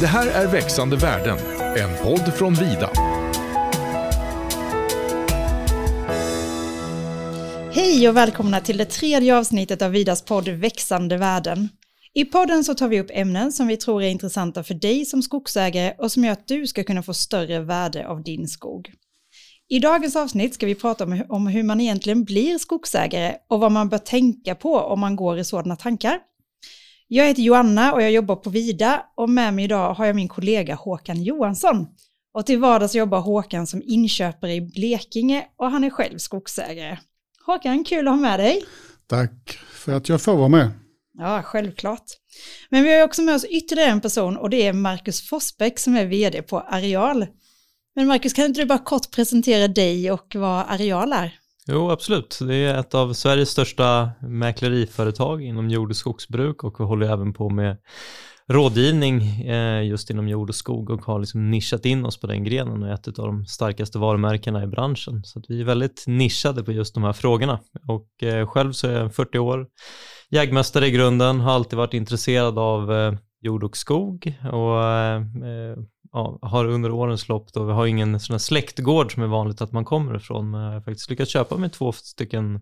Det här är Växande världen, en podd från Vida. Hej och välkomna till det tredje avsnittet av Vidas podd Växande världen. I podden så tar vi upp ämnen som vi tror är intressanta för dig som skogsägare och som gör att du ska kunna få större värde av din skog. I dagens avsnitt ska vi prata om, om hur man egentligen blir skogsägare och vad man bör tänka på om man går i sådana tankar. Jag heter Joanna och jag jobbar på Vida och med mig idag har jag min kollega Håkan Johansson. Och till vardags jobbar Håkan som inköpare i Blekinge och han är själv skogsägare. Håkan, kul att ha med dig. Tack för att jag får vara med. Ja, självklart. Men vi har också med oss ytterligare en person och det är Marcus Forsbäck som är vd på Areal. Men Marcus, kan inte du bara kort presentera dig och vad Areal är? Jo, absolut. Det är ett av Sveriges största mäkleriföretag inom jord och skogsbruk och vi håller även på med rådgivning eh, just inom jord och skog och har liksom nischat in oss på den grenen och är ett av de starkaste varumärkena i branschen. Så vi är väldigt nischade på just de här frågorna. Och eh, själv så är jag 40 år, jägmästare i grunden, har alltid varit intresserad av eh, jord och skog och ja, har under årens lopp då, vi har ingen sån här släktgård som är vanligt att man kommer ifrån, men jag har faktiskt lyckats köpa mig två stycken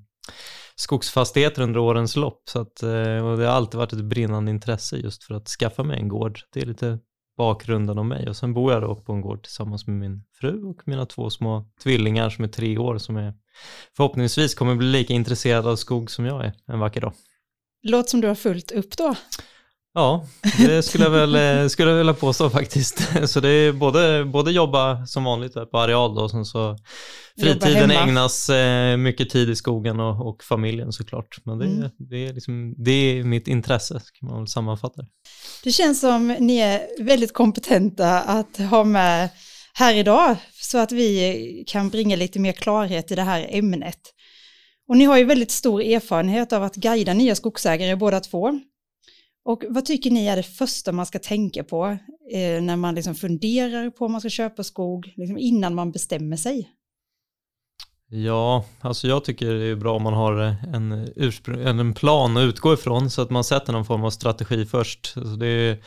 skogsfastigheter under årens lopp. Så att, eh, och det har alltid varit ett brinnande intresse just för att skaffa mig en gård. Det är lite bakgrunden om mig och sen bor jag då på en gård tillsammans med min fru och mina två små tvillingar som är tre år som är förhoppningsvis kommer bli lika intresserade av skog som jag är en vacker dag. Låt som du har fullt upp då. Ja, det skulle jag väl eh, skulle jag vilja påstå faktiskt. Så det är både, både jobba som vanligt på areal då, och sen så fritiden ägnas eh, mycket tid i skogen och, och familjen såklart. Men det, mm. det, är liksom, det är mitt intresse, kan man väl sammanfatta det. Det känns som ni är väldigt kompetenta att ha med här idag så att vi kan bringa lite mer klarhet i det här ämnet. Och ni har ju väldigt stor erfarenhet av att guida nya skogsägare båda två. Och vad tycker ni är det första man ska tänka på eh, när man liksom funderar på om man ska köpa skog, liksom innan man bestämmer sig? Ja, alltså jag tycker det är bra om man har en, en plan att utgå ifrån så att man sätter någon form av strategi först. Alltså det är,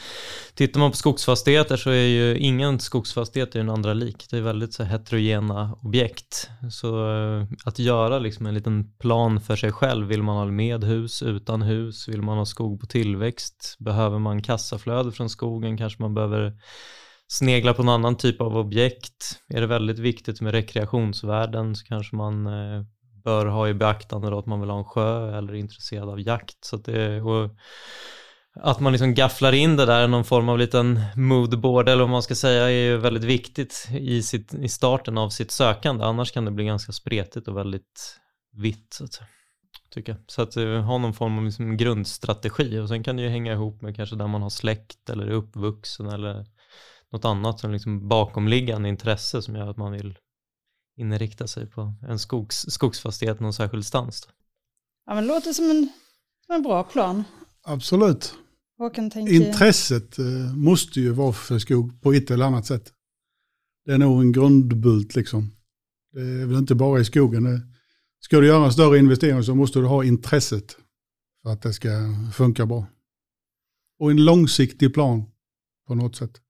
tittar man på skogsfastigheter så är ju ingen skogsfastighet är den andra lik. Det är väldigt så heterogena objekt. Så eh, att göra liksom en liten plan för sig själv. Vill man ha med hus, utan hus? Vill man ha skog på tillväxt? Behöver man kassaflöde från skogen? Kanske man behöver sneglar på en annan typ av objekt. Är det väldigt viktigt med rekreationsvärden så kanske man eh, bör ha i beaktande då att man vill ha en sjö eller är intresserad av jakt. Så att, det, att man liksom gafflar in det där i någon form av liten moodboard eller vad man ska säga är ju väldigt viktigt i, sitt, i starten av sitt sökande. Annars kan det bli ganska spretigt och väldigt vitt. Så att, tycker jag. Så att uh, ha någon form av liksom grundstrategi och sen kan det ju hänga ihop med kanske där man har släkt eller är uppvuxen eller något annat som liksom bakomliggande intresse som gör att man vill inrikta sig på en skogs, skogsfastighet någon särskild stans. Då. Ja, men det låter som en, som en bra plan. Absolut. Tänker... Intresset eh, måste ju vara för skog på ett eller annat sätt. Det är nog en grundbult liksom. Det är väl inte bara i skogen. Ska du göra en större investering så måste du ha intresset för att det ska funka bra. Och en långsiktig plan på något sätt.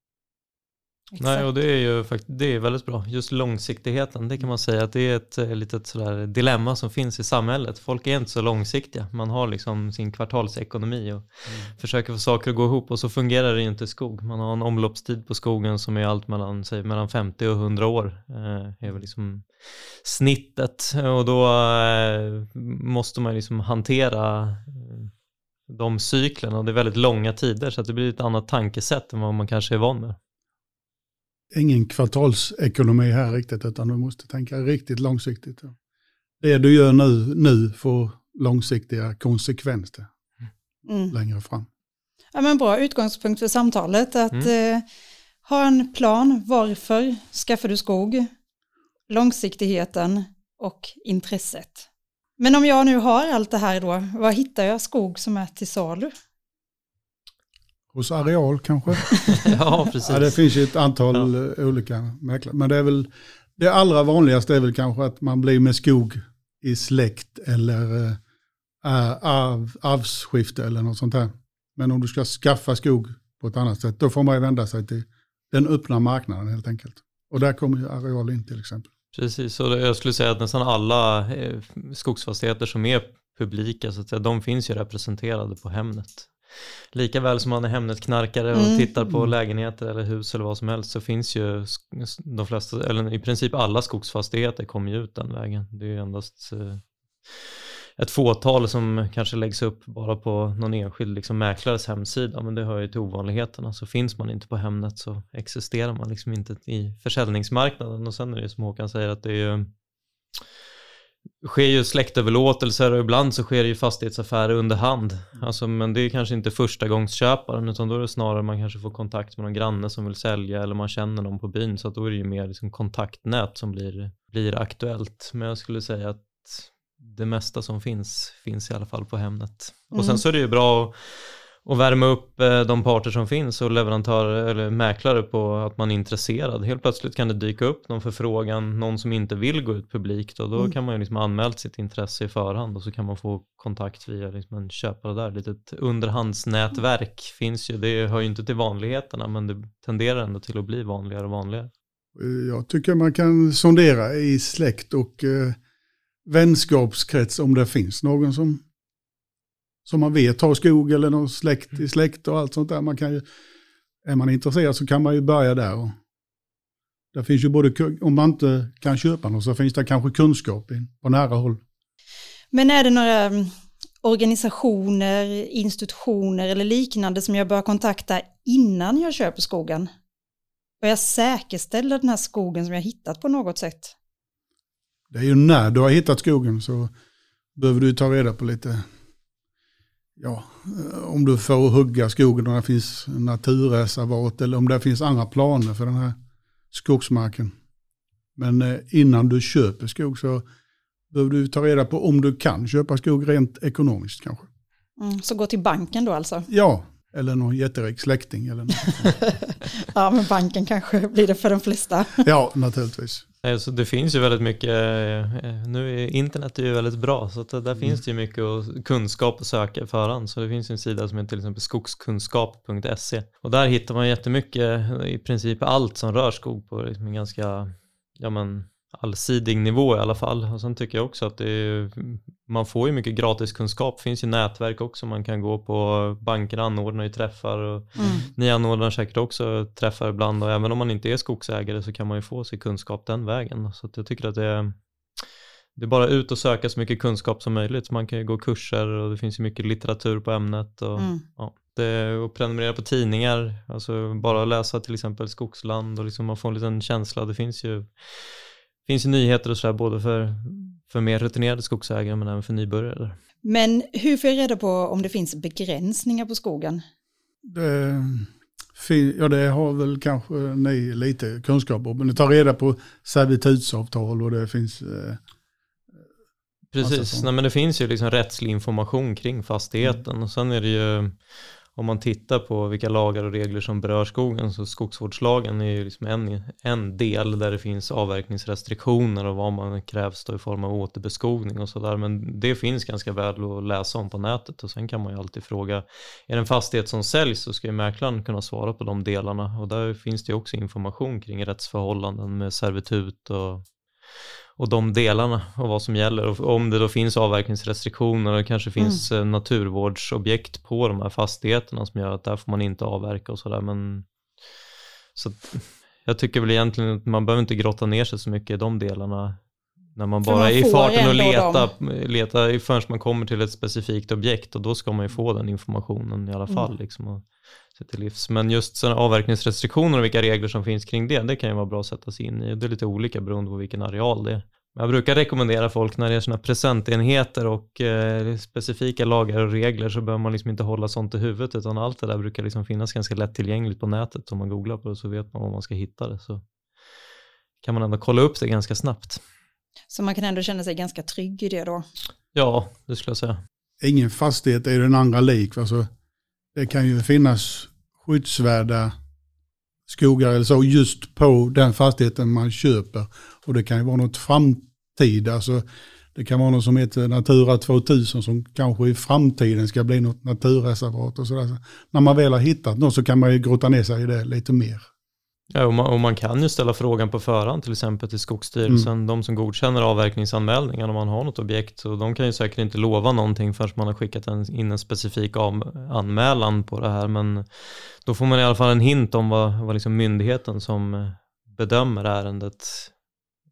Exakt. Nej, och det är ju det är väldigt bra. Just långsiktigheten, det kan man säga att det är ett eh, litet sådär dilemma som finns i samhället. Folk är inte så långsiktiga. Man har liksom sin kvartalsekonomi och mm. försöker få saker att gå ihop och så fungerar det ju inte i skog. Man har en omloppstid på skogen som är allt mellan, säg, mellan 50 och 100 år. Eh, är väl liksom snittet och då eh, måste man liksom hantera de cyklerna och det är väldigt långa tider så att det blir ett annat tankesätt än vad man kanske är van med ingen kvartalsekonomi här riktigt, utan du måste tänka riktigt långsiktigt. Det du gör nu, nu får långsiktiga konsekvenser mm. längre fram. Ja, men bra utgångspunkt för samtalet, att mm. eh, ha en plan. Varför skaffar du skog? Långsiktigheten och intresset. Men om jag nu har allt det här då, var hittar jag skog som är till salu? Hos Areal kanske. ja, precis. Ja, det finns ju ett antal ja. Eh, olika mäklare. Men det är väl, det allra vanligaste är väl kanske att man blir med skog i släkt eller äh, arv, arvsskifte eller något sånt här. Men om du ska skaffa skog på ett annat sätt. Då får man ju vända sig till den öppna marknaden helt enkelt. Och där kommer ju areal in till exempel. Precis, och jag skulle säga att nästan alla eh, skogsfastigheter som är publika, så att säga, de finns ju representerade på Hemnet. Likaväl som man är Hemnet-knarkare och Mm. tittar på lägenheter eller hus eller vad som helst så finns ju de flesta, eller i princip alla skogsfastigheter kommer ju ut den vägen. Det är ju endast eh, ett fåtal som kanske läggs upp bara på någon enskild liksom, mäklares hemsida, men det hör ju till ovanligheterna. Så finns man inte på Hemnet så existerar man liksom inte i försäljningsmarknaden. Och sen är det som Håkan säger att det är ju sker ju släktöverlåtelser och ibland så sker det ju fastighetsaffärer under hand. Alltså, men det är kanske inte första gångs köparen utan då är det snarare man kanske får kontakt med någon granne som vill sälja eller man känner någon på byn så att då är det ju mer liksom kontaktnät som blir, blir aktuellt. Men jag skulle säga att det mesta som finns finns i alla fall på Hemnet. Och sen Mm. så är det ju bra att, att värma upp eh, de parter som finns och leverantörer eller mäklare på att man är intresserad. Helt plötsligt kan det dyka upp någon förfrågan, någon som inte vill gå ut publikt och då Mm. kan man ju liksom anmält sitt intresse i förhand och så kan man få kontakt via liksom en köpare där. Litet underhandsnätverk finns ju, det hör ju inte till vanligheterna men det tenderar ändå till att bli vanligare och vanligare. Eh, Jag tycker man kan sondera i släkt och eh, vänskapskrets om det finns någon som, som man vet har skog eller någon släkt i släkt och allt sånt där. Man kan ju, är man intresserad så kan man ju börja där. Och, där finns ju både, om man inte kan köpa något så finns det kanske kunskap in, på nära håll. Men är det några mm, organisationer, institutioner eller liknande som jag bör kontakta innan jag köper skogen? Bör jag säkerställa den här skogen som jag hittat på något sätt? Det är ju när du har hittat skogen så behöver du ta reda på lite, ja, eh, om du får hugga skogen och det finns naturreservat eller om det finns andra planer för den här skogsmarken. Men eh, innan du köper skog så behöver du ta reda på om du kan köpa skog rent ekonomiskt kanske. Mm, så gå till banken då alltså? Ja, eller någon jätterik släkting eller något. Ja, men banken kanske blir det för de flesta. Ja, naturligtvis. Nej, så det finns ju väldigt mycket, eh, nu är internet är ju väldigt bra så att där finns det ju mycket kunskap att söka i förhand. Så det finns en sida som heter till exempel skogskunskap.se och där hittar man jättemycket, i princip allt som rör skog på liksom en ganska, ja men allsidig nivå i alla fall. Och sen tycker jag också att är, man får ju mycket gratis kunskap. Det finns ju nätverk också man kan gå på. Banker anordnar ju träffar och Mm. ni anordnar säkert också träffar ibland och även om man inte är skogsägare så kan man ju få sig kunskap den vägen. Så jag tycker att det är, det är bara ut och söka så mycket kunskap som möjligt. Man kan ju gå kurser och det finns ju mycket litteratur på ämnet. Och, Mm. ja, det, och prenumerera på tidningar, alltså bara läsa till exempel Skogsland och liksom man får en liten känsla. Det finns ju, finns ju nyheter och sådär både för, för mer rutinerade skogsägare men även för nybörjare. Men hur får jag reda på om det finns begränsningar på skogen? Det, ja, det har väl kanske ni lite kunskap om. Men ni tar reda på servitutsavtal och det finns... Eh, Precis. Nej, men det finns ju liksom rättslig information kring fastigheten och sen är det ju om man tittar på vilka lagar och regler som berör skogen så skogsvårdslagen är ju liksom en, en del där det finns avverkningsrestriktioner och vad man krävs då i form av återbeskogning och sådär. Men det finns ganska väl att läsa om på nätet och sen kan man ju alltid fråga är det en fastighet som säljs så ska ju mäklaren kunna svara på de delarna. Och där finns det ju också information kring rättsförhållanden med servitut och och de delarna och vad som gäller. Och om det då finns avverkningsrestriktioner och det kanske finns eh, naturvårdsobjekt på de här fastigheterna som gör att där får man inte avverka och sådär. Men så att, jag tycker väl egentligen att man behöver inte grotta ner sig så mycket i de delarna när man bara man är i farten och ändå leta, leta förrän man kommer till ett specifikt objekt och då ska man ju få den informationen i alla fall. Mm. Liksom, till livs. Men just sådana avverkningsrestriktioner och vilka regler som finns kring det, det kan ju vara bra att sätta sig in i. Det är lite olika beroende på vilken areal det är. Men Jag brukar rekommendera folk när det är sådana presentenheter och eh, specifika lagar och regler så behöver man liksom inte hålla sånt i huvudet utan allt det där brukar liksom finnas ganska lättillgängligt på nätet. Om man googlar på det så vet man var man ska hitta det. Så kan man ändå kolla upp det ganska snabbt. Så man kan ändå känna sig ganska trygg i det då. Ja, det skulle jag säga. ingen fastighet är den andra lik. Alltså, det kan ju finnas skyddsvärda skogar eller så just på den fastigheten man köper. Och det kan ju vara något framtida. Alltså, det Det kan vara något som heter Natura 2000 som kanske i framtiden ska bli något naturreservat och sådär. När man väl har hittat något så kan man ju grotta ner sig i det lite mer. Ja, och man, och man, kan ju ställa frågan på förhand till exempel till Skogsstyrelsen, mm. de som godkänner avverkningsanmälningar om man har något objekt. Så de kan ju säkert inte lova någonting förrän man har skickat en, in en specifik anmälan på det här. Men då får man i alla fall en hint om vad, vad liksom myndigheten som bedömer ärendet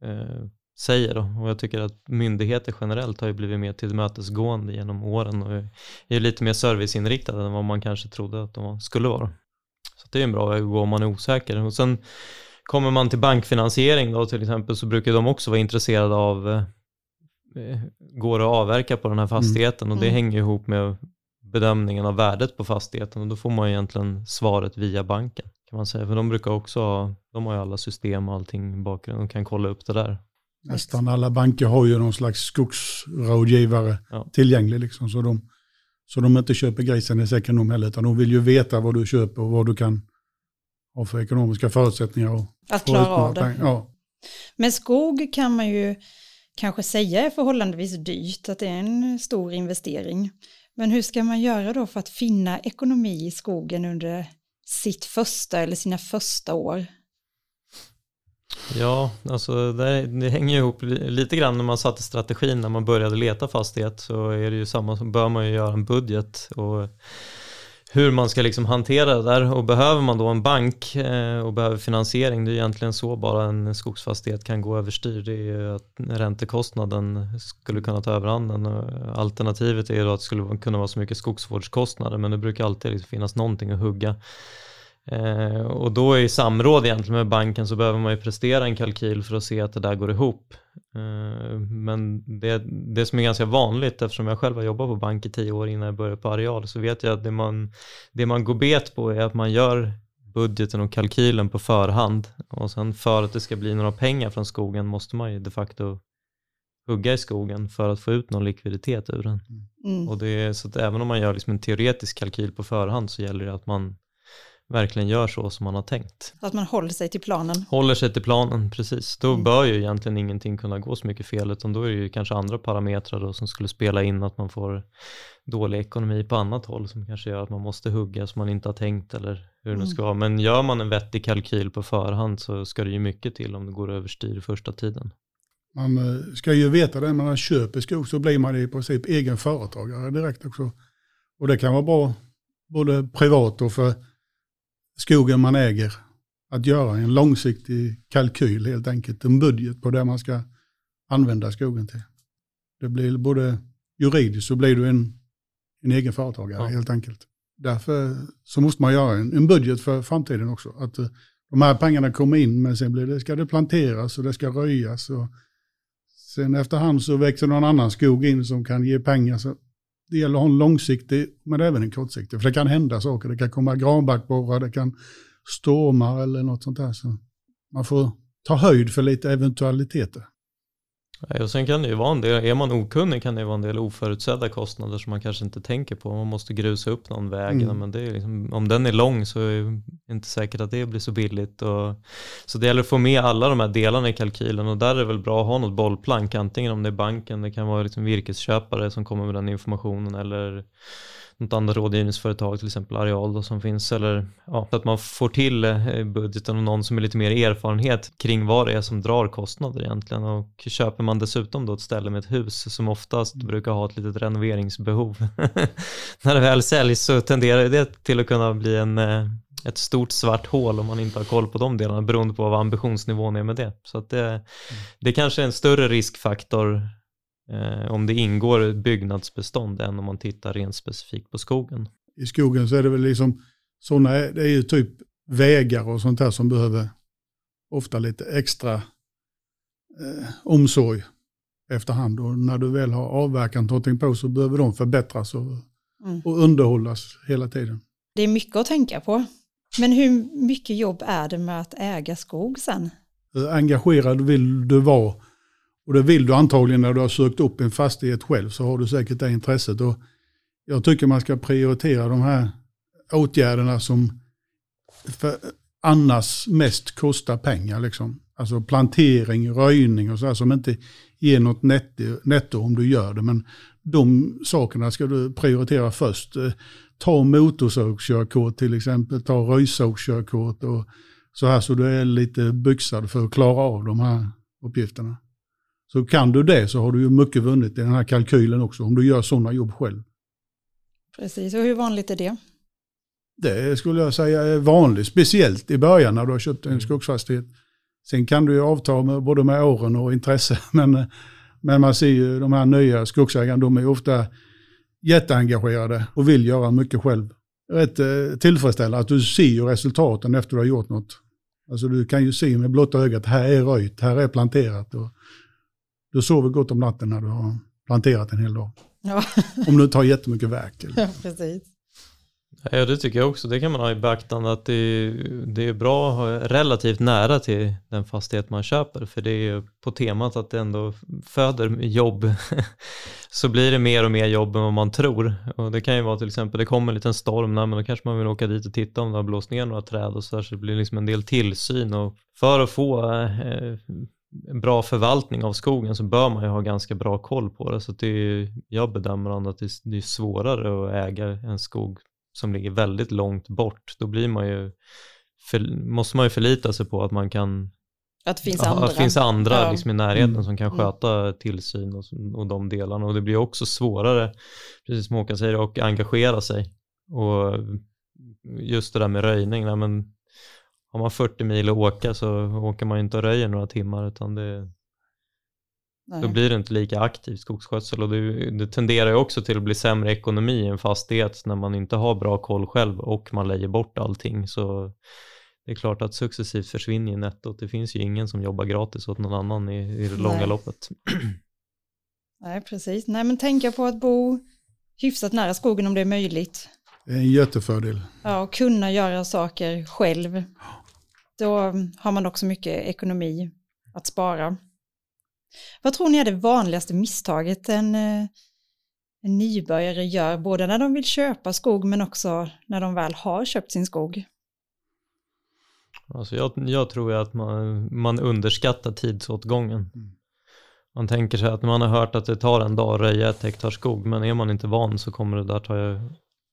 eh, säger. Och jag tycker att myndigheter generellt har ju blivit mer tillmötesgående genom åren och är lite mer serviceinriktade än vad man kanske trodde att de skulle vara. Det är en bra väg att gå om man är osäker. Och sen kommer man till bankfinansiering då till exempel så brukar de också vara intresserade av eh, går det att avverka på den här fastigheten mm. och det mm. hänger ihop med bedömningen av värdet på fastigheten och då får man egentligen svaret via banken kan man säga. För de brukar också ha, de har ju alla system och allting i bakgrunden och kan kolla upp det där. Nästan alla banker har ju någon slags skogsrådgivare ja. tillgänglig liksom så de så de inte köper grisen i säcken de heller, utan de vill ju veta vad du köper och vad du kan ha för ekonomiska förutsättningar. Och, att klara av det. Ja. Men skog kan man ju kanske säga är förhållandevis dyrt, att det är en stor investering. Men hur ska man göra då för att finna ekonomi i skogen under sitt första eller sina första år? Ja, alltså det, det, hänger ihop lite grann när man satte strategin när man började leta fastighet så är det ju samma, som bör man ju göra en budget och hur man ska liksom hantera det där och behöver man då en bank eh, och behöver finansiering, det är egentligen så bara en skogsfastighet kan gå överstyr, det är ju att räntekostnaden skulle kunna ta överhanden. Alternativet är då att det skulle kunna vara så mycket skogsvårdskostnader men det brukar alltid liksom finnas någonting att hugga. Eh, och då i samråd egentligen med banken så behöver man ju prestera en kalkyl för att se att det där går ihop. Eh, men det, det som är ganska vanligt eftersom jag själv har jobbat på bank i tio år innan jag började på Areal så vet jag att det man, det man går bet på är att man gör budgeten och kalkylen på förhand och sen för att det ska bli några pengar från skogen måste man ju de facto hugga i skogen för att få ut någon likviditet ur den. Mm. Och det är, så att även om man gör liksom en teoretisk kalkyl på förhand så gäller det att man verkligen gör så som man har tänkt. Att man håller sig till planen. Håller sig till planen, precis. Då mm. bör ju egentligen ingenting kunna gå så mycket fel, utan då är det ju kanske andra parametrar då som skulle spela in att man får dålig ekonomi på annat håll som kanske gör att man måste hugga som man inte har tänkt eller hur mm. det ska vara. Men gör man en vettig kalkyl på förhand så ska det ju mycket till om det går överstyr första tiden. Man eh, ska ju veta det, när man köper skog så blir man i princip egen företagare direkt också. Och det kan vara bra både privat och för skogen man äger. Att göra en långsiktig kalkyl helt enkelt, en budget på det man ska använda skogen till. Det blir både juridiskt så blir du en, en egen företagare ja. helt enkelt. Därför så måste man göra en, en budget för framtiden också. Att uh, de här pengarna kommer in men sen blir det, ska det planteras och det ska röjas. Och sen efterhand så växer någon annan skog in som kan ge pengar. Så det gäller att ha en långsiktig, men även en kortsiktig. För det kan hända saker. Det kan komma granbarkborrar, det kan stormar eller något sånt där. Så man får ta höjd för lite eventualiteter. Och sen kan det ju vara en del, är man okunnig kan det vara en del oförutsedda kostnader som man kanske inte tänker på. Man måste grusa upp någon väg, mm. men det är liksom, om den är lång så är det inte säkert att det blir så billigt. Och, så det gäller att få med alla de här delarna i kalkylen och där är det väl bra att ha något bollplank, antingen om det är banken, det kan vara liksom virkesköpare som kommer med den informationen eller något annat rådgivningsföretag, till exempel Areal då, som finns, eller ja, att man får till eh, budgeten och någon som är lite mer erfarenhet kring vad det är som drar kostnader egentligen och köper man dessutom då ett ställe med ett hus som oftast brukar ha ett litet renoveringsbehov när det väl säljs så tenderar det till att kunna bli en eh, ett stort svart hål om man inte har koll på de delarna beroende på vad ambitionsnivån är med det. Så att det, mm. det kanske är en större riskfaktor eh, om det ingår byggnadsbestånd än om man tittar rent specifikt på skogen. I skogen så är det väl liksom sådana, det är ju typ vägar och sånt här som behöver ofta lite extra eh, omsorg efterhand. Och när du väl har avverkat någonting på så behöver de förbättras och, mm. och underhållas hela tiden. Det är mycket att tänka på. Men hur mycket jobb är det med att äga skog sen? Engagerad vill du vara och det vill du antagligen när du har sökt upp en fastighet själv så har du säkert det intresset. Och jag tycker man ska prioritera de här åtgärderna som annars mest kostar pengar. Liksom. Alltså plantering, röjning och så här som inte ger något netto, netto om du gör det. Men de sakerna ska du prioritera först. Eh, ta motorsågskörkort till exempel, ta röjsågskörkort och så här så du är lite byxad för att klara av de här uppgifterna. Så kan du det så har du ju mycket vunnit i den här kalkylen också, om du gör sådana jobb själv. Precis, och hur vanligt är det? Det skulle jag säga är vanligt, speciellt i början när du har köpt en skogsfastighet. Sen kan du ju avta med, både med åren och intresse, men, men man ser ju de här nya skogsägarna, de är ofta jätteengagerade och vill göra mycket själv. Rätt eh, tillfredsställande att du ser ju resultaten efter du har gjort något. Alltså du kan ju se med blotta ögat, här är röjt, här är planterat. Och du sover gott om natten när du har planterat en hel dag. Ja, Om du inte har jättemycket verk. Eller. ja precis. Ja, det tycker jag också. Det kan man ha i beaktande att det, det är bra att ha relativt nära till den fastighet man köper. För det är på temat att det ändå föder jobb. Så blir det mer och mer jobb än vad man tror. Och det kan ju vara till exempel, det kommer en liten storm, nej, men då kanske man vill åka dit och titta om det har blåst ner några träd och så där. Så det blir liksom en del tillsyn. Och för att få eh, en bra förvaltning av skogen så bör man ju ha ganska bra koll på det. Så att det är, jag bedömer att det är, svårare att äga en skog som ligger väldigt långt bort, då blir man ju, för, måste man ju förlita sig på att man kan Att det finns ja, andra. Att det finns andra Ja. liksom i närheten Mm. som kan Mm. sköta tillsyn och, och de delarna. Och det blir också svårare, precis som Håkan säger, att engagera sig. Och just det där med röjning, nej, men har man 40 mil att åka så åker man ju inte och röjer några timmar utan det, Nej. då blir det inte lika aktiv skogsskötsel och det, det tenderar ju också till att bli sämre ekonomi i en fastighet när man inte har bra koll själv och man lägger bort allting. Så det är klart att successivt försvinner ju nettot. Det finns ju ingen som jobbar gratis åt någon annan i, i det långa Nej. loppet. Nej, precis. Nej, men tänka på att bo hyfsat nära skogen om det är möjligt. Det är en jättefördel. Ja, och kunna göra saker själv. Då har man också mycket ekonomi att spara. Vad tror ni är det vanligaste misstaget en, eh, en nybörjare gör, både när de vill köpa skog men också när de väl har köpt sin skog? Alltså jag, jag tror att man, man underskattar tidsåtgången. Mm. Man tänker sig att man har hört att det tar en dag att röja ett hektar skog, men är man inte van så kommer det där ta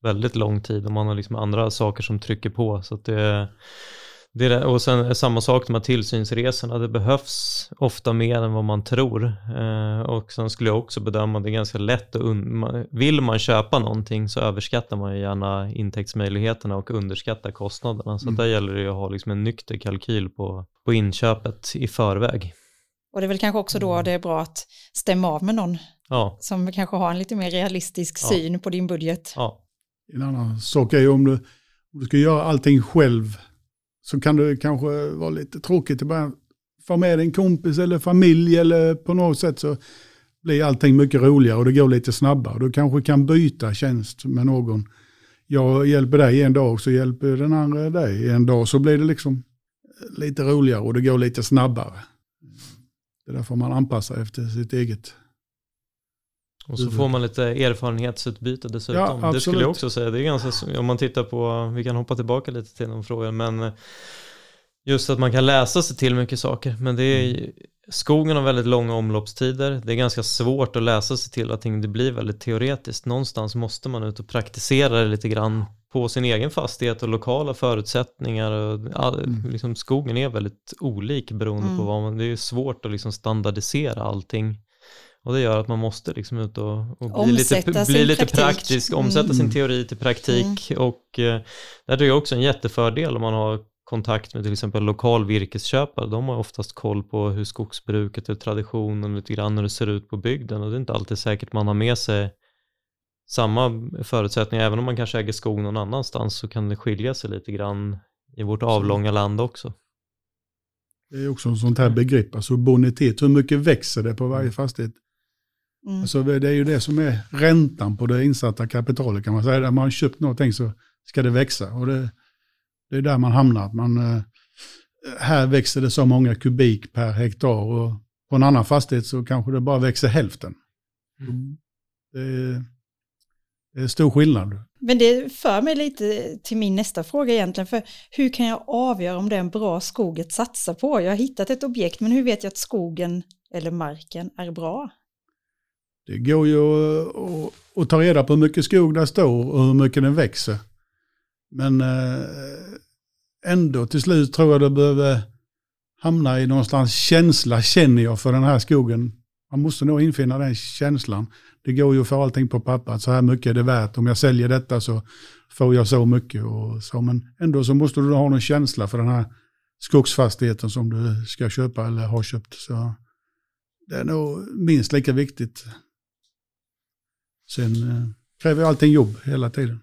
väldigt lång tid och man har liksom andra saker som trycker på. Så att det, det och sen är samma sak med tillsynsresorna, det behövs ofta mer än vad man tror. Eh, och sen skulle jag också bedöma att det är ganska lätt att, un- man- vill man köpa någonting så överskattar man ju gärna intäktsmöjligheterna och underskattar kostnaderna. Så Mm. där gäller det ju att ha liksom en nykter kalkyl på, på inköpet i förväg. Och det är väl kanske också då det är bra att stämma av med någon Ja, som kanske har en lite mer realistisk Ja. syn på din budget. ja, En annan sak är ju om du, om du ska göra allting själv så kan det kanske vara lite tråkigt att bara få med en kompis eller familj eller på något sätt så blir allting mycket roligare och det går lite snabbare. Du kanske kan byta tjänst med någon. Jag hjälper dig en dag så hjälper den andra dig en dag så blir det liksom lite roligare och det går lite snabbare. Det där får man anpassa efter sitt eget. Och så Huvud. får man lite erfarenhetsutbyte dessutom. Ja, det skulle jag också säga. Det är ganska, om man tittar på, vi kan hoppa tillbaka lite till de frågorna, men eh, just att man kan läsa sig till mycket saker. Men det är, skogen har väldigt långa omloppstider. Det är ganska svårt att läsa sig till allting. Det blir väldigt teoretiskt. Någonstans måste man ut och praktisera det lite grann på sin egen fastighet och lokala förutsättningar. Och, Mm. liksom, skogen är väldigt olik beroende Mm. på vad man, det är svårt att liksom standardisera allting. Och det gör att man måste liksom ut och, och bli lite, sin bli lite praktik. praktisk, omsätta sin Mm. teori till praktik. Och eh, där är det också en jättefördel om man har kontakt med till exempel lokal virkesköpare. De har oftast koll på hur skogsbruket och traditionen lite grann hur det ser ut på bygden. Och det är inte alltid säkert man har med sig samma förutsättningar. Även om man kanske äger skog någon annanstans så kan det skilja sig lite grann i vårt avlånga land också. Det är också en sånt här begrepp, alltså bonitet. Hur mycket växer det på varje fastighet? Mm. Alltså det är ju det som är räntan på det insatta kapitalet kan man säga. När man har köpt någonting så ska det växa. Och det, det är där man hamnar. Man, eh, här växer det så många kubik per hektar och på en annan fastighet så kanske det bara växer hälften. Det, är, det är stor skillnad. Men det för mig lite till min nästa fråga egentligen, för hur kan jag avgöra om det är en bra skog att satsa på? Jag har hittat ett objekt, men hur vet jag att skogen eller marken är bra? Det går ju att, att ta reda på hur mycket skog det står och hur mycket den växer. Men eh, ändå till slut tror jag det behöver hamna i någonstans känsla, känner jag för den här skogen. Man måste nog infinna den känslan. Det går ju för allting på papper, att så här mycket är det värt. Om jag säljer detta så får jag så mycket. Och så. Men ändå så måste du ha någon känsla för den här skogsfastigheten som du ska köpa eller har köpt. Så det är nog minst lika viktigt. Sen eh, kräver allting jobb hela tiden.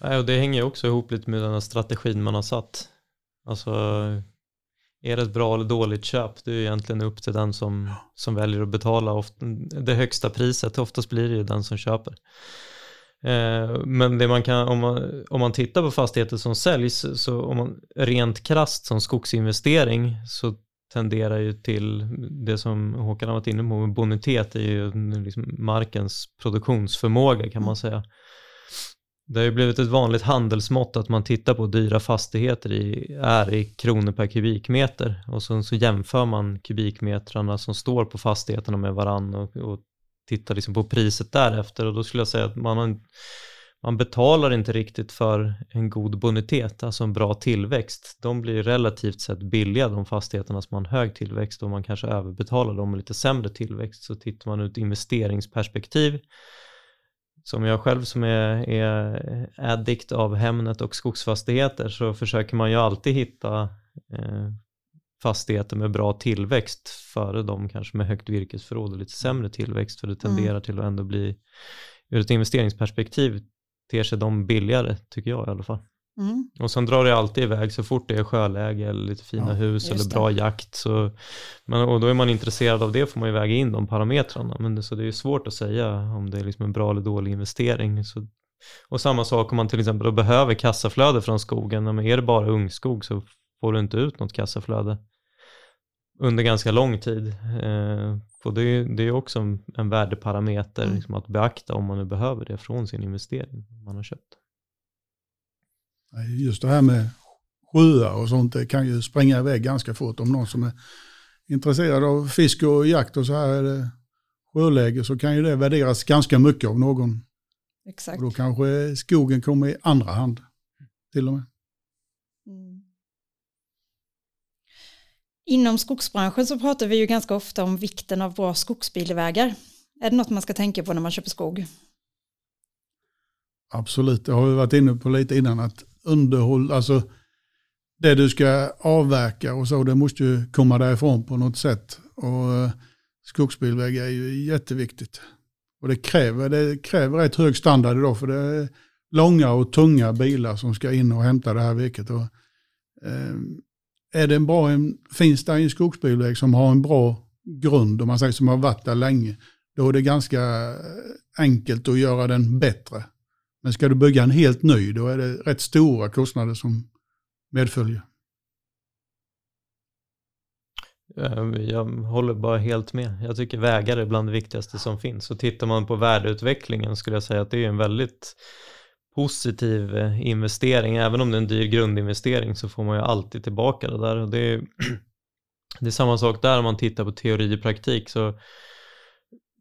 Nej, och det hänger också ihop lite med den här strategin man har satt. Alltså, är det ett bra eller dåligt köp? Det är egentligen upp till den som, som väljer att betala ofta, det högsta priset. Oftast blir det ju den som köper. Eh, men det man kan, om man, om man tittar på fastigheter som säljs, så om man rent krast som skogsinvestering så tenderar ju till det som Håkan har varit inne på, bonitet är ju liksom markens produktionsförmåga kan man säga. Det har ju blivit ett vanligt handelsmått att man tittar på dyra fastigheter i, är i kronor per kubikmeter. Och så, så jämför man kubikmetrarna som står på fastigheterna med varann och, och tittar liksom på priset därefter. Och då skulle jag säga att man, har, man betalar inte riktigt för en god bonitet, alltså en bra tillväxt. De blir relativt sett billiga de fastigheterna som har en hög tillväxt och man kanske överbetalar dem med lite sämre tillväxt så tittar man ur ett investeringsperspektiv som jag själv som är, är addict av Hemnet och skogsfastigheter så försöker man ju alltid hitta eh, fastigheter med bra tillväxt före de kanske med högt virkesförråd och lite sämre tillväxt för det tenderar mm. till att ändå bli ur ett investeringsperspektiv ter sig de billigare tycker jag i alla fall. Mm. Och sen drar det alltid iväg så fort det är sjöläge eller lite fina ja, hus eller bra det. jakt. Så, men, och då är man intresserad av det får man ju väga in de parametrarna. Men det, så det är svårt att säga om det är liksom en bra eller dålig investering. Så, och samma sak om man till exempel behöver kassaflöde från skogen. Men är det bara ungskog så får du inte ut något kassaflöde under ganska lång tid. Eh, och det, är, det är också en, värdeparameter mm. liksom att beakta om man nu behöver det från sin investering man har köpt. Just det här med sjöar och sånt, det kan ju spränga iväg ganska fort. Om någon som är intresserad av fisk och jakt och så här är det sjöläge så kan ju det värderas ganska mycket av någon. Exakt. Och då kanske skogen kommer i andra hand till och med. Inom skogsbranschen så pratar vi ju ganska ofta om vikten av bra skogsbilvägar. Är det något man ska tänka på när man köper skog? Absolut, det har vi varit inne på lite innan att underhåll, alltså det du ska avverka och så, det måste ju komma därifrån på något sätt. Och eh, skogsbilvägar är ju jätteviktigt. Och det kräver, det kräver rätt hög standard idag för det är långa och tunga bilar som ska in och hämta det här virket. Och, eh, är det en bra, en, finns det en skogsbilväg som har en bra grund, om man säger som har varit där länge, då är det ganska eh, enkelt att göra den bättre. Men ska du bygga en helt ny, då är det rätt stora kostnader som medföljer. Ehm, jag håller bara helt med. Jag tycker vägar är bland det viktigaste som finns. Och tittar man på värdeutvecklingen skulle jag säga att det är en väldigt positiv eh, investering. Även om det är en dyr grundinvestering så får man ju alltid tillbaka det där. Och det, är, det är samma sak där om man tittar på teori och praktik. Så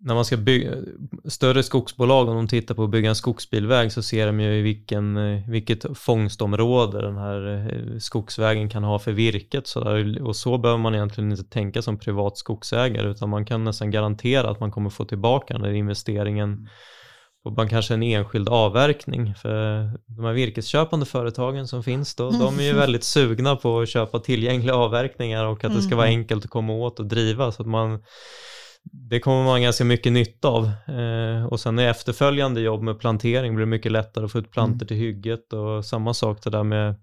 när man ska bygga, större skogsbolag, om de tittar på att bygga en skogsbilväg så ser de ju vilken, eh, vilket fångstområde den här eh, skogsvägen kan ha för virket. Så där. Och så behöver man egentligen inte tänka som privat skogsägare utan man kan nästan garantera att man kommer få tillbaka den där investeringen mm på man kanske en enskild avverkning. För de här virkesköpande företagen som finns då, de är ju väldigt sugna på att köpa tillgängliga avverkningar och att det ska vara mm. enkelt att komma åt och driva så att man det kommer man ganska mycket nytta av. Eh, och sen i efterföljande jobb med plantering blir det mycket lättare att få ut plantor mm. till hygget och samma sak det där med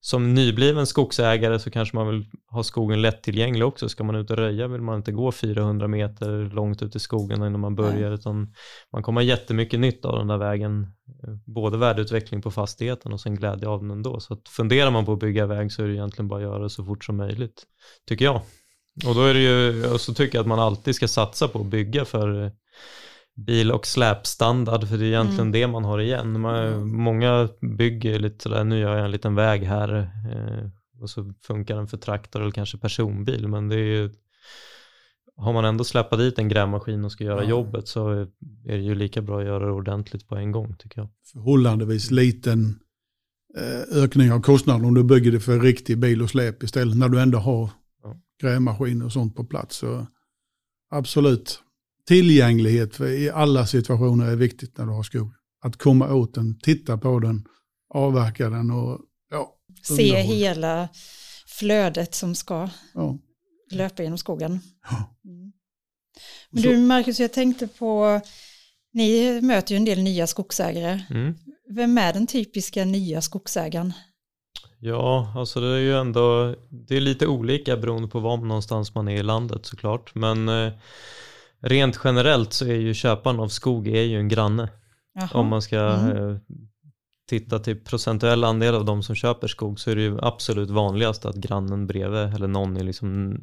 som nybliven skogsägare så kanske man vill ha skogen lättillgänglig också. Ska man ut och röja vill man inte gå 400 meter långt ut i skogen innan man börjar Nej. utan man kommer ha jättemycket nytta av den där vägen. Både värdeutveckling på fastigheten och sen glädje av den ändå. Så att funderar man på att bygga väg så är det egentligen bara att göra det så fort som möjligt, tycker jag. Och då är det ju, och så tycker jag att man alltid ska satsa på att bygga för bil och släpstandard, för det är egentligen Mm. det man har igen. Man, många bygger lite sådär, nu gör jag en liten väg här eh, och så funkar den för traktor eller kanske personbil, men det är ju har man ändå släppt dit en grävmaskin och ska göra Ja. jobbet så är det ju lika bra att göra det ordentligt på en gång tycker jag. Förhållandevis liten eh, ökning av kostnaden om du bygger det för riktig bil och släp istället när du ändå har Ja. grävmaskiner och sånt på plats. Så absolut. Tillgänglighet för i alla situationer är viktigt när du har skog. Att komma åt den, titta på den, avverka den och ja. Se Underhåll. hela flödet som ska ja. löpa genom skogen. Ja. Mm. Men du Marcus, jag tänkte på, ni möter ju en del nya skogsägare. Mm. Vem är den typiska nya skogsägaren? Ja, alltså det är ju ändå, det är lite olika beroende på var någonstans man är i landet såklart. Men eh, rent generellt så är ju köparen av skog är ju en granne. Jaha. Om man ska Mm. eh, titta till procentuell andel av de som köper skog så är det ju absolut vanligast att grannen bredvid eller någon i liksom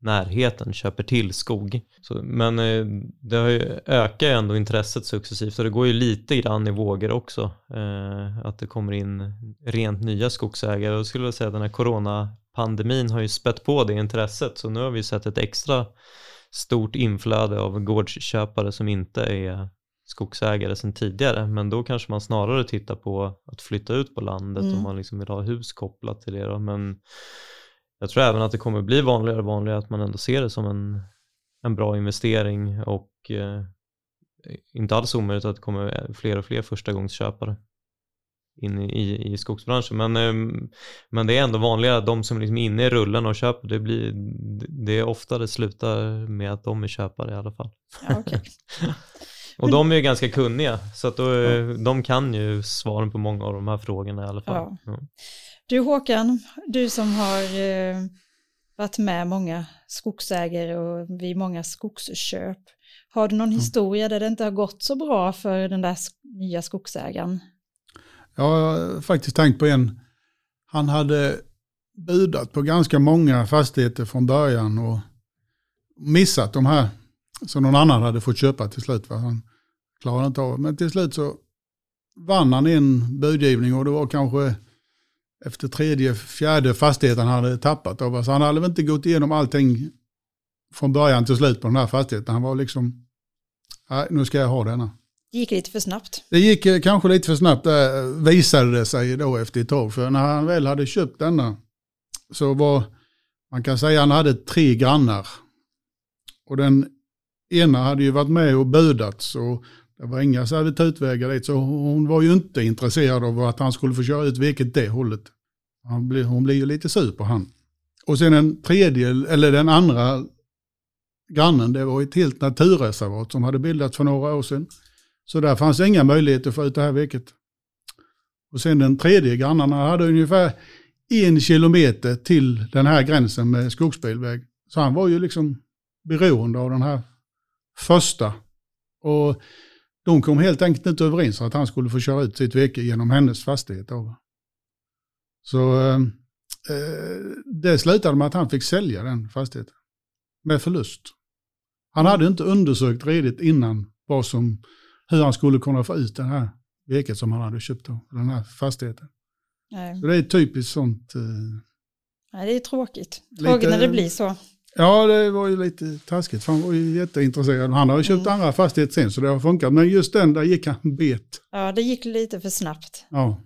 närheten köper till skog. Så, men eh, det har ju ökat ju ändå intresset successivt och det går ju lite grann i vågor också. Eh, att det kommer in rent nya skogsägare. Jag skulle säga att den här coronapandemin har ju spett på det intresset så nu har vi sett ett extra stort inflöde av gårdsköpare som inte är skogsägare sedan tidigare men då kanske man snarare tittar på att flytta ut på landet Mm. om man liksom vill ha hus kopplat till det då. men jag tror även att det kommer bli vanligare och vanligare att man ändå ser det som en, en bra investering och eh, inte alls omöjligt att det kommer fler och fler förstagångsköpare in i, i, skogsbranschen men, eh, men det är ändå vanligare att de som liksom är inne i rullen och köper det blir det är ofta det slutar med att de är köpare i alla fall. Ja, okej. Och de är ju ganska kunniga, så att då, är- de kan ju svaren på många av de här frågorna i alla fall. Ja. Ja. Du Håkan, du som har eh, varit med många skogsägare och vid många skogsköp. Har du någon Mm. historia där det inte har gått så bra för den där nya skogsägaren? Jag har faktiskt tänkt på en. Han hade budat på ganska många fastigheter från början och missat de här som någon annan hade fått köpa till slut. Va? Han klarade inte av Men till slut så vann han en budgivning och det var kanske efter tredje, fjärde fastigheten han hade tappat av. Så han hade väl inte gått igenom allting från början till slut på den här fastigheten. Han var liksom, nej nu ska jag ha denna. Det gick lite för snabbt. Det gick eh, kanske lite för snabbt det visade det sig då efter ett tag. För när han väl hade köpt denna så var, man kan säga han hade tre grannar. Och den ena hade ju varit med och budat så det var inga servitutvägar dit. Så hon var ju inte intresserad av att han skulle få köra ut virket det hållet. Han blir, hon blir ju lite sur på han. Och sen den tredje, eller den andra grannen, det var ett helt naturreservat som hade bildats för några år sedan. Så där fanns inga möjligheter att få ut det här virket. Och sen den tredje grannarna hade ungefär en kilometer till den här gränsen med skogsbilväg. Så han var ju liksom beroende av den här första. Och de kom helt enkelt inte överens om att han skulle få köra ut sitt virke genom hennes fastighet. Så eh, eh, det slutade med att han fick sälja den fastigheten med förlust. Han hade inte undersökt redigt innan vad som, hur han skulle kunna få ut det här virket som han hade köpt av den här fastigheten. Nej, Så det är typiskt sånt. Eh, Nej, det är tråkigt. Tråkigt när det blir så. ja, det var ju lite taskigt för han var ju jätteintresserad. Han har ju köpt Mm. andra fastigheter sen så det har funkat. Men just den där gick han bet. Ja, det gick lite för snabbt. Ja.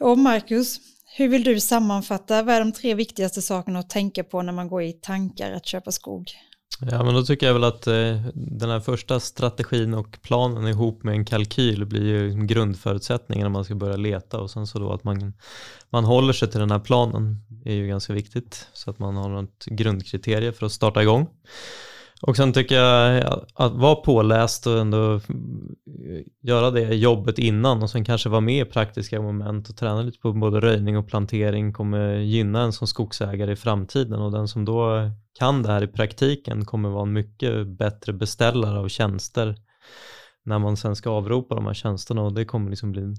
Och Marcus, hur vill du sammanfatta, vad är de tre viktigaste sakerna att tänka på när man går i tankar att köpa skog? Ja, men då tycker jag väl att eh, den här första strategin och planen ihop med en kalkyl blir ju grundförutsättningen om man ska börja leta och sen så då att man, man håller sig till den här planen är ju ganska viktigt så att man har något grundkriterie för att starta igång. Och sen tycker jag att- att vara påläst och ändå göra det jobbet innan och sen kanske vara med i praktiska moment och träna lite på både röjning och plantering kommer gynna en som skogsägare i framtiden och den som då kan det här i praktiken kommer vara en mycket bättre beställare av tjänster när man sen ska avropa de här tjänsterna och det kommer liksom bli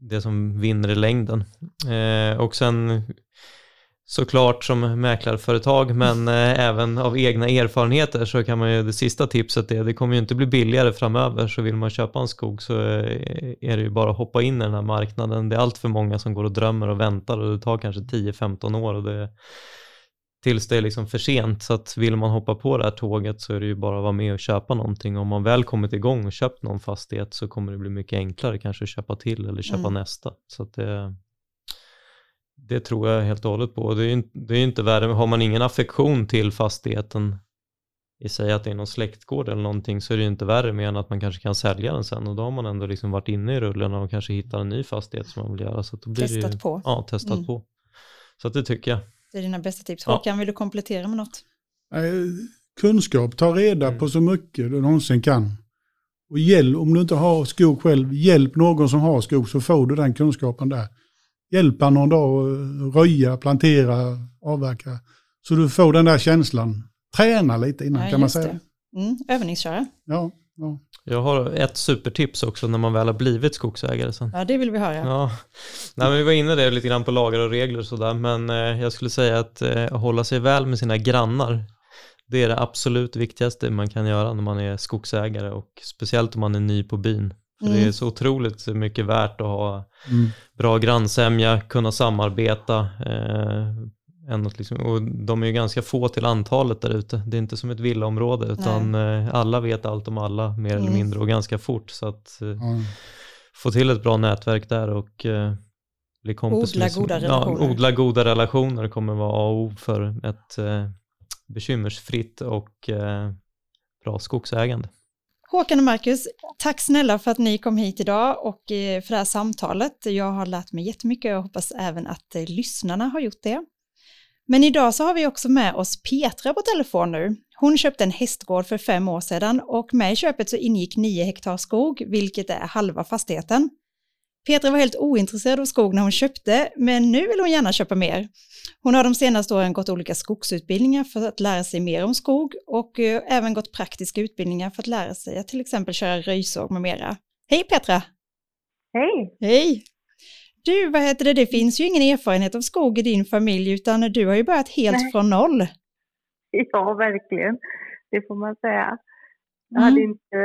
det som vinner i längden. Eh, och sen såklart som mäklarföretag, men eh, även av egna erfarenheter så kan man ju, det sista tipset är, det kommer ju inte bli billigare framöver, så vill man köpa en skog så eh, är det ju bara att hoppa in i den här marknaden. Det är allt för många som går och drömmer och väntar och det tar kanske 10-15 år och det, tills det är liksom för sent. Så att vill man hoppa på det här tåget så är det ju bara att vara med och köpa någonting. Om man väl kommit igång och köpt någon fastighet så kommer det bli mycket enklare kanske att köpa till eller köpa Mm. nästa. Så att det, det tror jag helt och hållet på. Det är ju det är inte värre, har man ingen affektion till fastigheten i sig att det är någon släktgård eller någonting så är det ju inte värre mer än att man kanske kan sälja den sen och då har man ändå liksom varit inne i rullen och kanske hittar en ny fastighet som man vill göra. Så då blir det ju, Testat på. Ja, testat Mm. på. Så att det tycker jag. Det är dina bästa tips. Ja. Håkan, vill du komplettera med något? Nej, kunskap, ta reda Mm. på så mycket du någonsin kan. Och hjälp, om du inte har skog själv, hjälp någon som har skog så får du den kunskapen där. Hjälpa någon dag att röja, plantera, avverka. Så du får den där känslan. Träna lite innan Ja, kan man säga. Mm, övningsköra. Ja, ja. Jag har ett supertips också när man väl har blivit skogsägare sen. Ja, det vill vi höra. Ja, Nej, men vi var inne där lite grann på lagar och regler och sådär, men eh, jag skulle säga att eh, hålla sig väl med sina grannar, det är det absolut viktigaste man kan göra när man är skogsägare och speciellt om man är ny på byn. För det Mm. är så otroligt mycket värt att ha Mm. bra grannsämja, kunna samarbeta. Eh, än att liksom, och de är ju ganska få till antalet där ute. Det är inte som ett villaområde utan eh, alla vet allt om alla mer eller Mm. mindre och ganska fort. Så att eh, Ja. få till ett bra nätverk där och eh, bli kompis Odla med goda Ja, relationer. odla goda relationer kommer vara A och O för ett eh, bekymmersfritt och eh, bra skogsägande. Håkan och Marcus, tack snälla för att ni kom hit idag och eh, för det här samtalet. Jag har lärt mig jättemycket och jag hoppas även att eh, lyssnarna har gjort det. Men idag så har vi också med oss Petra på telefon nu. Hon köpte en hästgård för fem år sedan och med i köpet så ingick nio hektar skog, vilket är halva fastigheten. Petra var helt ointresserad av skog när hon köpte, men nu vill hon gärna köpa mer. Hon har de senaste åren gått olika skogsutbildningar för att lära sig mer om skog och eh, även gått praktiska utbildningar för att lära sig att till exempel köra röjsåg med mera. Hej Petra! Hej! Hej! Du, vad heter det, det finns ju ingen erfarenhet av skog i din familj utan du har ju börjat helt Nej. från noll. Ja, verkligen. Det får man säga. Jag Mm. hade inte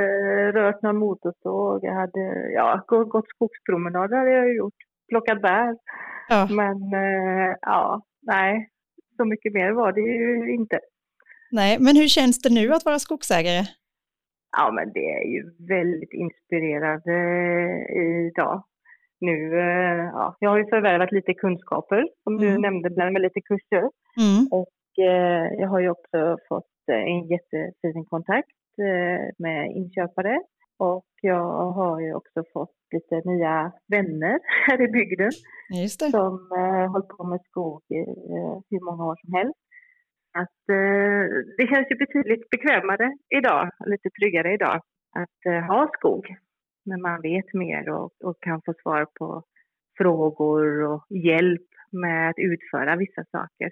rört någon motorsåg. Jag hade ja, gå- gått skogspromenader hade jag gjort. Plockat bär. Ja, Men eh, ja, nej. Så mycket mer var det ju inte. nej, men hur känns det nu att vara skogsägare? Ja, men det är ju väldigt inspirerande idag. Nu, eh, ja, jag har ju förvärvat lite kunskaper, som du Mm. nämnde, bland med lite kurser. Mm. Och eh, jag har ju också fått eh, en jättefin kontakt eh, med inköpare. Och jag har ju också fått lite nya vänner här i bygden som eh, hållit på med skog i eh, hur många år som helst. Att, eh, det känns ju betydligt bekvämare idag, lite tryggare idag, att eh, ha skog. När man vet mer och, och kan få svar på frågor och hjälp med att utföra vissa saker.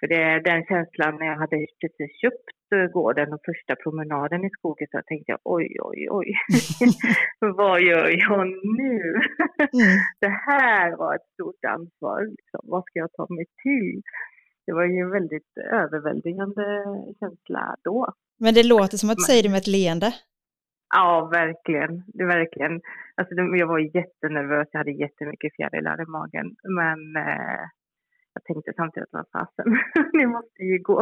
För det är den känslan när jag hade precis köpt eh, gården och första promenaden i skogen så tänkte jag oj, oj, oj. Vad gör jag nu? Mm. det här var ett stort ansvar. Liksom. Vad ska jag ta mig till? Det var ju en väldigt överväldigande känsla då. Men det låter som att du säger det med ett leende. Ja, verkligen. Det verkligen. Alltså, jag var jättenervös. Jag hade jättemycket fjärilar i magen. Men eh, jag tänkte samtidigt, vad fasen, det måste ju gå.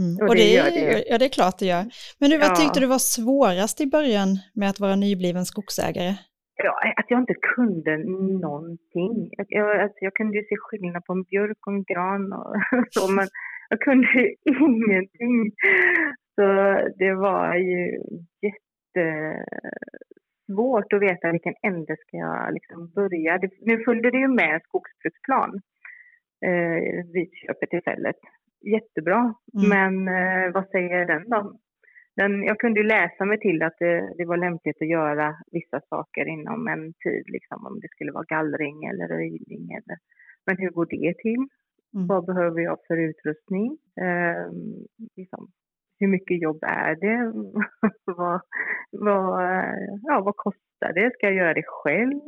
Mm. Och Och det det, gör det ju. Ja, det är klart det gör. Men du, vad Ja. tyckte du var svårast i början med att vara nybliven skogsägare? Ja, att jag inte kunde någonting. Jag, jag, alltså, jag kunde ju se skillnad på en björk och en gran och så, men jag kunde ju ingenting. Så det var ju jättesvårt att veta vilken ände ska jag liksom börja. Nu följde det ju med skogsbruksplan eh, vid köpetillfället. Jättebra, Mm. men eh, vad säger den då? Den, jag kunde ju läsa mig till att det, det var lämpligt att göra vissa saker inom en tid, liksom, om det skulle vara gallring eller röjning. Eller, men hur går det till? Mm. Vad behöver jag för utrustning? Ehm, liksom, hur mycket jobb är det? vad, vad, ja, vad kostar det? Ska jag göra det själv?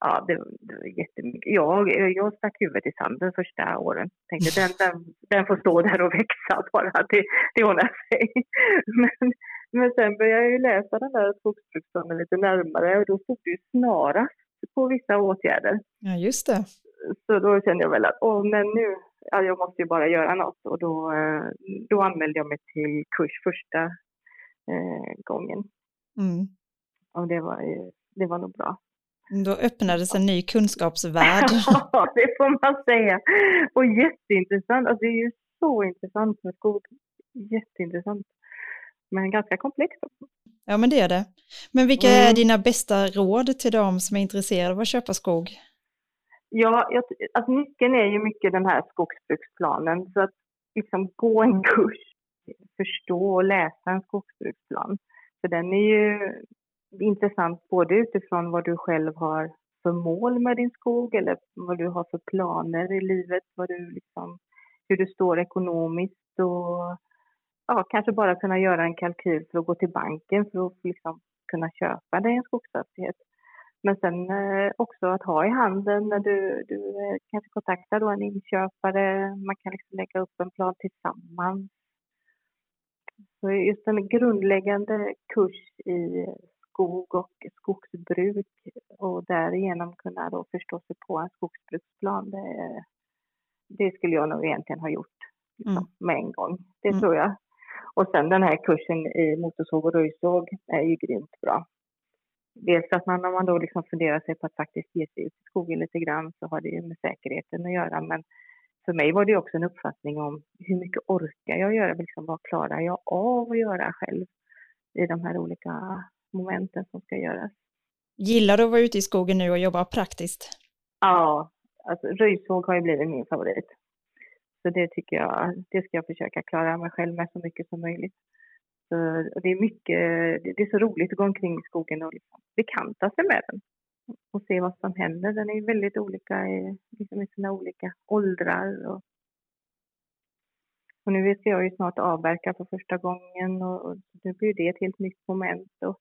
Ja, det, det var jättemycket. Jag, jag stack huvudet i sanden första åren. Tänkte den, den, den får stå där och växa bara, det, det ordnar sig. Men, men sen började jag ju läsa den där skogsbruksplanen lite närmare och då stod det ju snarast på vissa åtgärder. Ja, just det. Så då kände jag väl att, åh men nu, ja, jag måste ju bara göra något och då, eh, då anmälde jag mig till kurs första eh, gången. Mm. Och det var, det var nog bra. Då öppnades en ny kunskapsvärld. Ja, det får man säga. Och jätteintressant. Alltså, det är ju så intressant med skog. Jätteintressant. Men ganska komplext också. Ja, men det är det. Men vilka Mm. är dina bästa råd till de som är intresserade av att köpa skog? Ja, jag, alltså nyckeln är ju mycket den här skogsbruksplanen. Så att liksom gå en kurs, förstå och läsa en skogsbruksplan. För den är ju intressant både utifrån vad du själv har för mål med din skog eller vad du har för planer i livet, vad du liksom, hur du står ekonomiskt och ja, kanske bara kunna göra en kalkyl för att gå till banken för att liksom kunna köpa dig en skogsfastighet. Men sen eh, också att ha i handen när du, du eh, kanske kontaktar då en inköpare, man kan liksom lägga upp en plan tillsammans. Så just en grundläggande kurs i skog och skogsbruk och därigenom kunna då förstå sig på en skogsbruksplan, det, det skulle jag nog egentligen ha gjort liksom, Mm. med en gång. Det Mm. tror jag. Och sen den här kursen i motorsåg och röjsåg är ju grymt bra. Dels att man, om man då liksom funderar sig på att faktiskt ge sig ut i skogen lite grann så har det ju med säkerheten att göra. Men för mig var det också en uppfattning om hur mycket orkar jag göra? Liksom, vad klarar jag av att göra själv i de här olika momenten som ska göras? Gillar du att vara ute i skogen nu och jobba praktiskt? Ja, alltså röjsåg har ju blivit min favorit. Så det tycker jag, det ska jag försöka klara mig själv med så mycket som möjligt. Så det är mycket, det är så roligt att gå omkring i skogen och liksom bekanta sig med den. Och se vad som händer. Den är ju väldigt olika i, liksom i sina olika åldrar. Och, och nu ska jag ju snart avverka för första gången och, och nu blir det ett helt nytt moment. Och,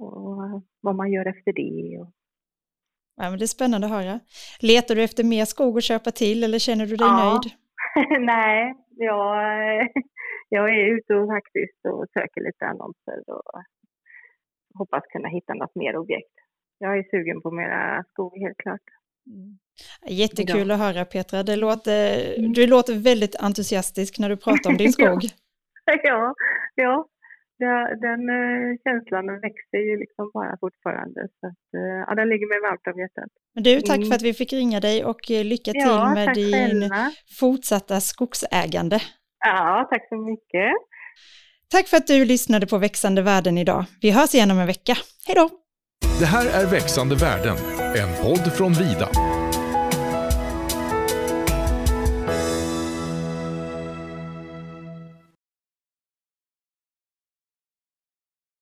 och vad man gör efter det. Ja, men det är spännande att höra. Letar du efter mer skog att köpa till eller känner du dig Ja. nöjd? Nej, jag, jag är ute och faktiskt och söker lite annonser och hoppas kunna hitta något mer objekt. Jag är sugen på mera skog helt klart. Mm. Jättekul att höra Petra. Det låter, du låter väldigt entusiastisk när du pratar om din Ja. skog. ja, ja. Det- Den eh, känslan den växer ju liksom bara fortfarande. Så att, eh, ja, den ligger mig varmt om hjärtat. Men du, tack Mm. för att vi fick ringa dig och eh, lycka till Ja, med din själva. fortsatta skogsägande. Ja, tack så mycket. Tack för att du lyssnade på Växande värden idag. Vi hörs igen om en vecka. Hej då! Det här är Växande värden, en podd från Vida.